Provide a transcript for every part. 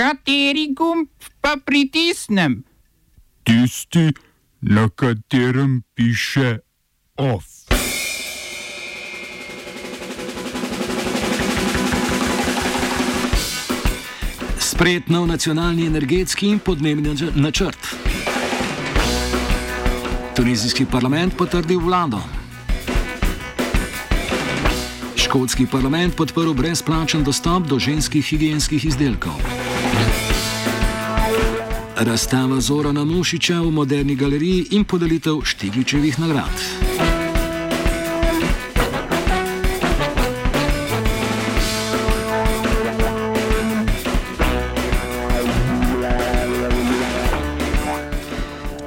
Kateri gumb pa pritisnem? Tisti, na katerem piše OF. Sprejet nov nacionalni energetski in podnebni načrt. Tunizijski parlament potrdil vlado. Škotski parlament podprl brezplačen dostop do ženskih higijenskih izdelkov. Razstava Zorana Mušiča v moderni galeriji in podelitev Štigličevih nagrad.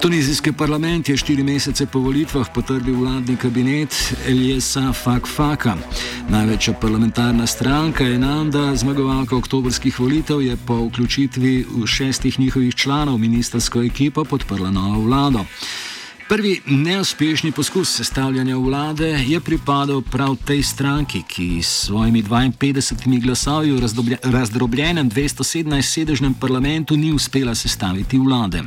Tunizijski parlament je štiri mesece po volitvah potrdil vladni kabinet Eliesa Fakfaka. Največja parlamentarna stranka je Nanda, zmagovalka oktobrskih volitev, je po vključitvi šestih njihovih članov ministersko ekipo podprla novo vlado. Prvi neuspešni poskus sestavljanja vlade je pripadal prav tej stranki, ki s svojimi 52 glasovi v razdrobljenem 217-sedežnem parlamentu ni uspela sestaviti vlade.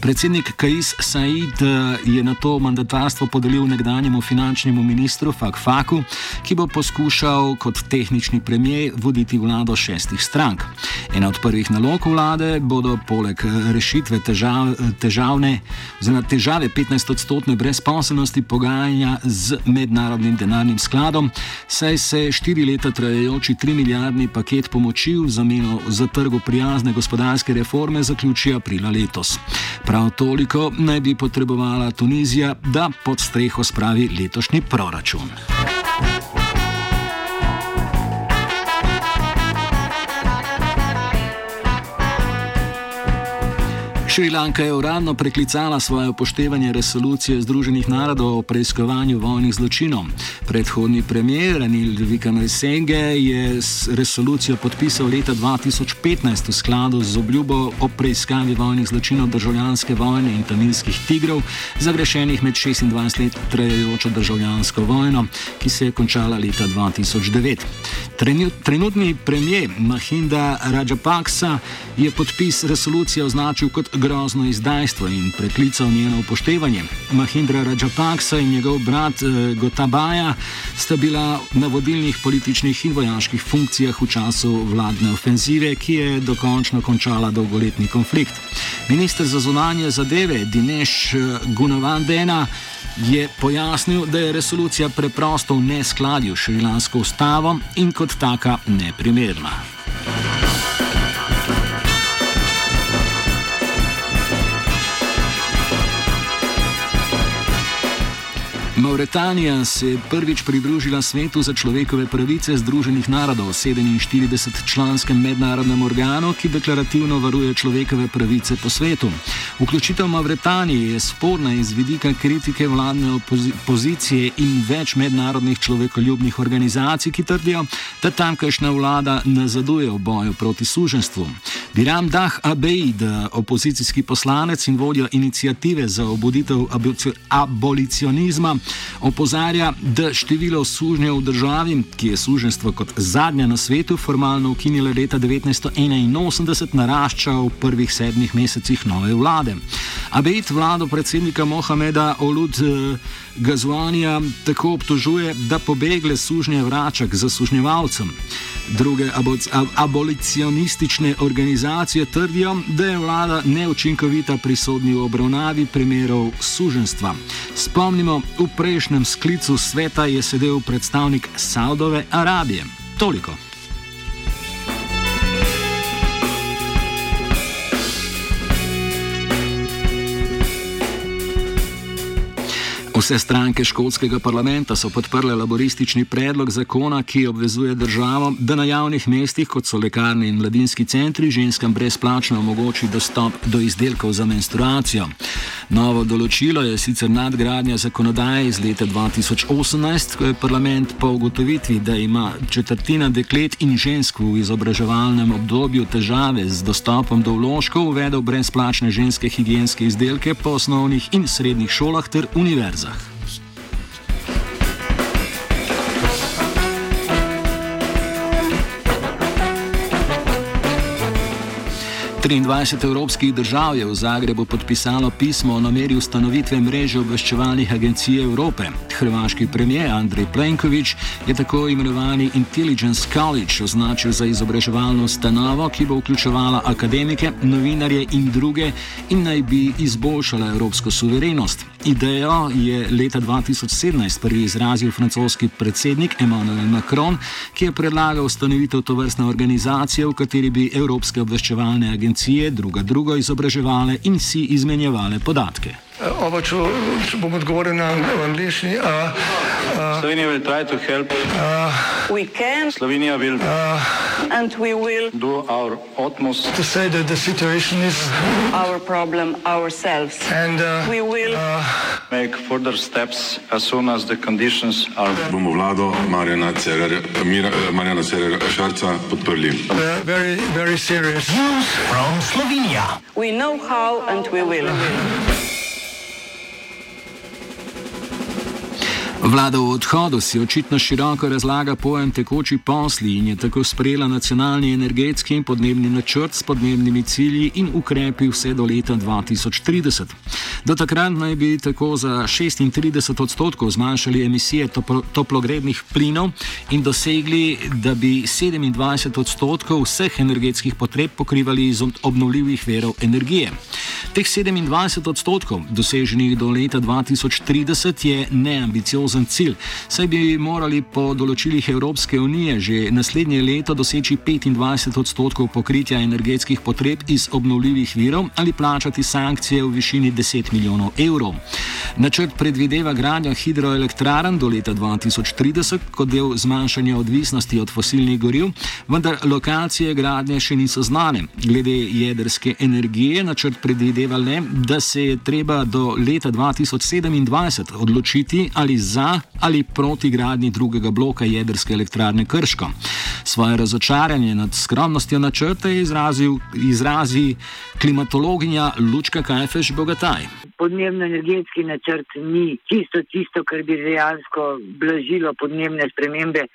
Predsednik Kajis Said eh, je na to mandatarstvo podelil nekdanjemu finančnemu ministru Fakfaku, ki bo poskušal kot tehnični premijer voditi vlado šestih strank. Ena od prvih nalog vlade bodo poleg eh, rešitve težav, težavne, težave 15-odstotne brezposobnosti pogajanja z mednarodnim denarnim skladom, saj se štiri leta trajajoči 3 milijardni paket pomoči v zameno za trgo prijazne gospodarske reforme zaključi aprila letos. Prav toliko naj bi potrebovala Tunizija, da pod streho spravi letošnji proračun. Šrilanka je uradno preklicala svoje upoštevanje resolucije Združenih narodov o preiskovanju vojnih zločinov. Predhodni premijer Anil Vikanojsenge je resolucijo podpisal leta 2015 v skladu z obljubo o preiskavi vojnih zločinov državljanske vojne in tamilskih tigrov, zagrešenih med 26 let trajajočo državljansko vojno, ki se je končala leta 2009. Trenutni premijer Mahinda Rajapaksa je podpis resolucije označil kot grozno izdajstvo in preklical njeno upoštevanje. Mahindra Rajapaksa in njegov brat eh, Gotabaja sta bila na vodilnih političnih in vojaških funkcijah v času vladne ofenzive, ki je dokončno končala dolgoletni konflikt. Ministr za zunanje zadeve Dineš eh, Gunavandena je pojasnil, da je resolucija preprosto v neskladju s šrilansko ustavo in kot taka neprimerna. Mauretanija se je prvič pridružila svetu za človekove pravice Združenih narodov, 47-članskem mednarodnem organu, ki deklarativno varuje človekove pravice po svetu. Vključitev Mauretanije je sporna iz vidika kritike vladne opozicije in več mednarodnih človekoljubnih organizacij, ki trdijo, da tamkajšnja vlada nazaduje v boju proti suženstvu. Biram Dah Abeid, opozicijski poslanec in vodja inicijative za obuditev abolicionizma, opozarja, da število sužnjev v državi, ki je suženstvo kot zadnja na svetu formalno ukinila leta 1981, narašča v prvih sedmih mesecih nove vlade. Abejt vlado predsednika Mohameda Olud eh, Gazwanija tako obtožuje, da pobegle sužnje vrača k zasužnjevalcem. Druge abolicionistične organizacije trdijo, da je vlada neučinkovita pri sodni obravnavi primerov suženstva. Spomnimo, v prejšnjem sklicu sveta je sedel predstavnik Saudove Arabije. Toliko. Vse stranke škotskega parlamenta so podprle laboristični predlog zakona, ki obvezuje državo, da na javnih mestih, kot so lekarne in mladinski centri, ženskam brezplačno omogoči dostop do izdelkov za menstruacijo. Novo določilo je sicer nadgradnja zakonodaje iz leta 2018, ko je parlament po ugotovitvi, da ima četrtina deklet in žensk v izobraževalnem obdobju težave z dostopom do vložkov, uvedel brezplačne ženske higijenske izdelke po osnovnih in srednjih šolah ter univerzah. 23 evropskih držav je v Zagrebu podpisalo pismo o nameri ustanovitve mreže obveščevalnih agencij Evrope. Hrvaški premijer Andrej Plenković je tako imenovani Intelligence College označil za izobraževalno ustanovo, ki bo vključevala akademike, novinarje in druge in naj bi izboljšala evropsko suverenost. Idejo je leta 2017 prvi izrazil francoski predsednik Emmanuel Macron, ki je predlagal ustanovitev tovrstne organizacije, v kateri bi evropske obveščevalne agencije druga drugo izobraževale in si izmenjevale podatke. Oba, če, če bom odgovoril na angliški. Slovenija bo poskušala pomagati. Slovenija bo naredila naš utmost, da bo rekla, da je situacija naš problem, naš sebe. In bomo naredili nadaljnje korake, as soon as the conditions are. Bomo vlado Marjana Cererera Šarca podprli. Very, very serious. From Slovenija. We know how and we will. Vlada v odhodu si očitno široko razlaga pojem tekoči posli in je tako sprejela nacionalni energetski in podnebni načrt s podnebnimi cilji in ukrepi vse do leta 2030. Do takrat naj bi tako za 36 odstotkov zmanjšali emisije toplogrednih plinov in dosegli, da bi 27 odstotkov vseh energetskih potreb pokrivali iz obnovljivih verov energije. Teh 27 odstotkov, doseženih do leta 2030, je neambiciozen ambiciozen cilj, saj bi morali po določilih Evropske unije že naslednje leto doseči 25 odstotkov pokritja energetskih potreb iz obnovljivih virov ali plačati sankcije v višini 10 milijonov evrov. Načrt predvideva gradnjo hidroelektrarn do leta 2030 kot del zmanjšanja odvisnosti od fosilnih goriv, vendar lokacije gradnje še niso znane. Glede jedrske energije načrt predvideva le, da se je treba do leta 2027 odločiti ali za ali proti gradnji drugega bloka jedrske elektrarne Krško. Svoje razočaranje nad skromnostjo načrta je izrazil, izrazi klimatologinja Lučka Kajfeš Bogataj. Podnebno-energetski načrt ni čisto tisto, kar bi dejansko blažilo podnebne spremembe.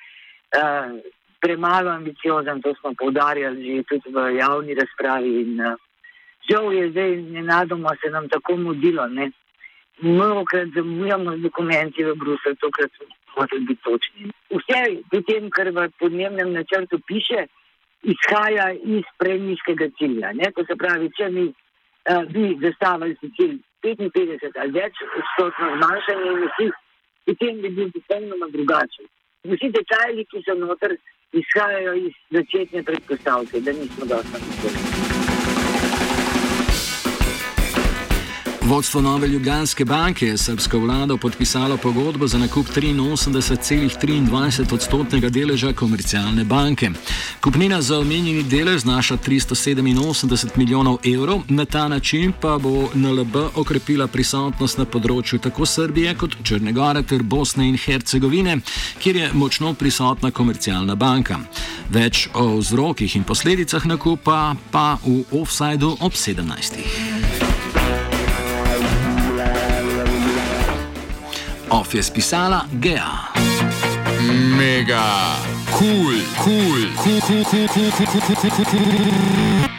Uh, premalo ambiciozen, to smo povdarjali že tudi v javni razpravi. In, uh, žal je zdaj nenadoma se nam tako mudilo. Ne? mnogokrat zamujamo z dokumenti v Bruselj, tokrat morali biti točni. Vse v tem, kar v podnebnem načrtu piše, izhaja iz prejniškega cilja. Ne? To se pravi, če mi uh, bi zastavili si cilj 55 ali več odstotno zmanjšanje emisij, potem bi bil popolnoma drugačen. Vsi detajli, ki so noter, izhajajo iz začetne predpostavke, da nismo dosti ambiciozni. Vodstvo nove Ljubljanske banke je srpsko vlado podpisalo pogodbo za nakup 83,23 odstotnega deleža komercialne banke. Kupnina za omenjeni delež znaša 387 milijonov evrov, na ta način pa bo NLB okrepila prisotnost na področju tako Srbije kot Črne Gore ter Bosne in Hercegovine, kjer je močno prisotna komercialna banka. Več o vzrokih in posledicah nakupa pa v offsajdu ob 17. Of je spisala Gea. Mega, kul, cool, kul, cool, kul, cool, kul, kul, kul, kul, kul, kul, kul.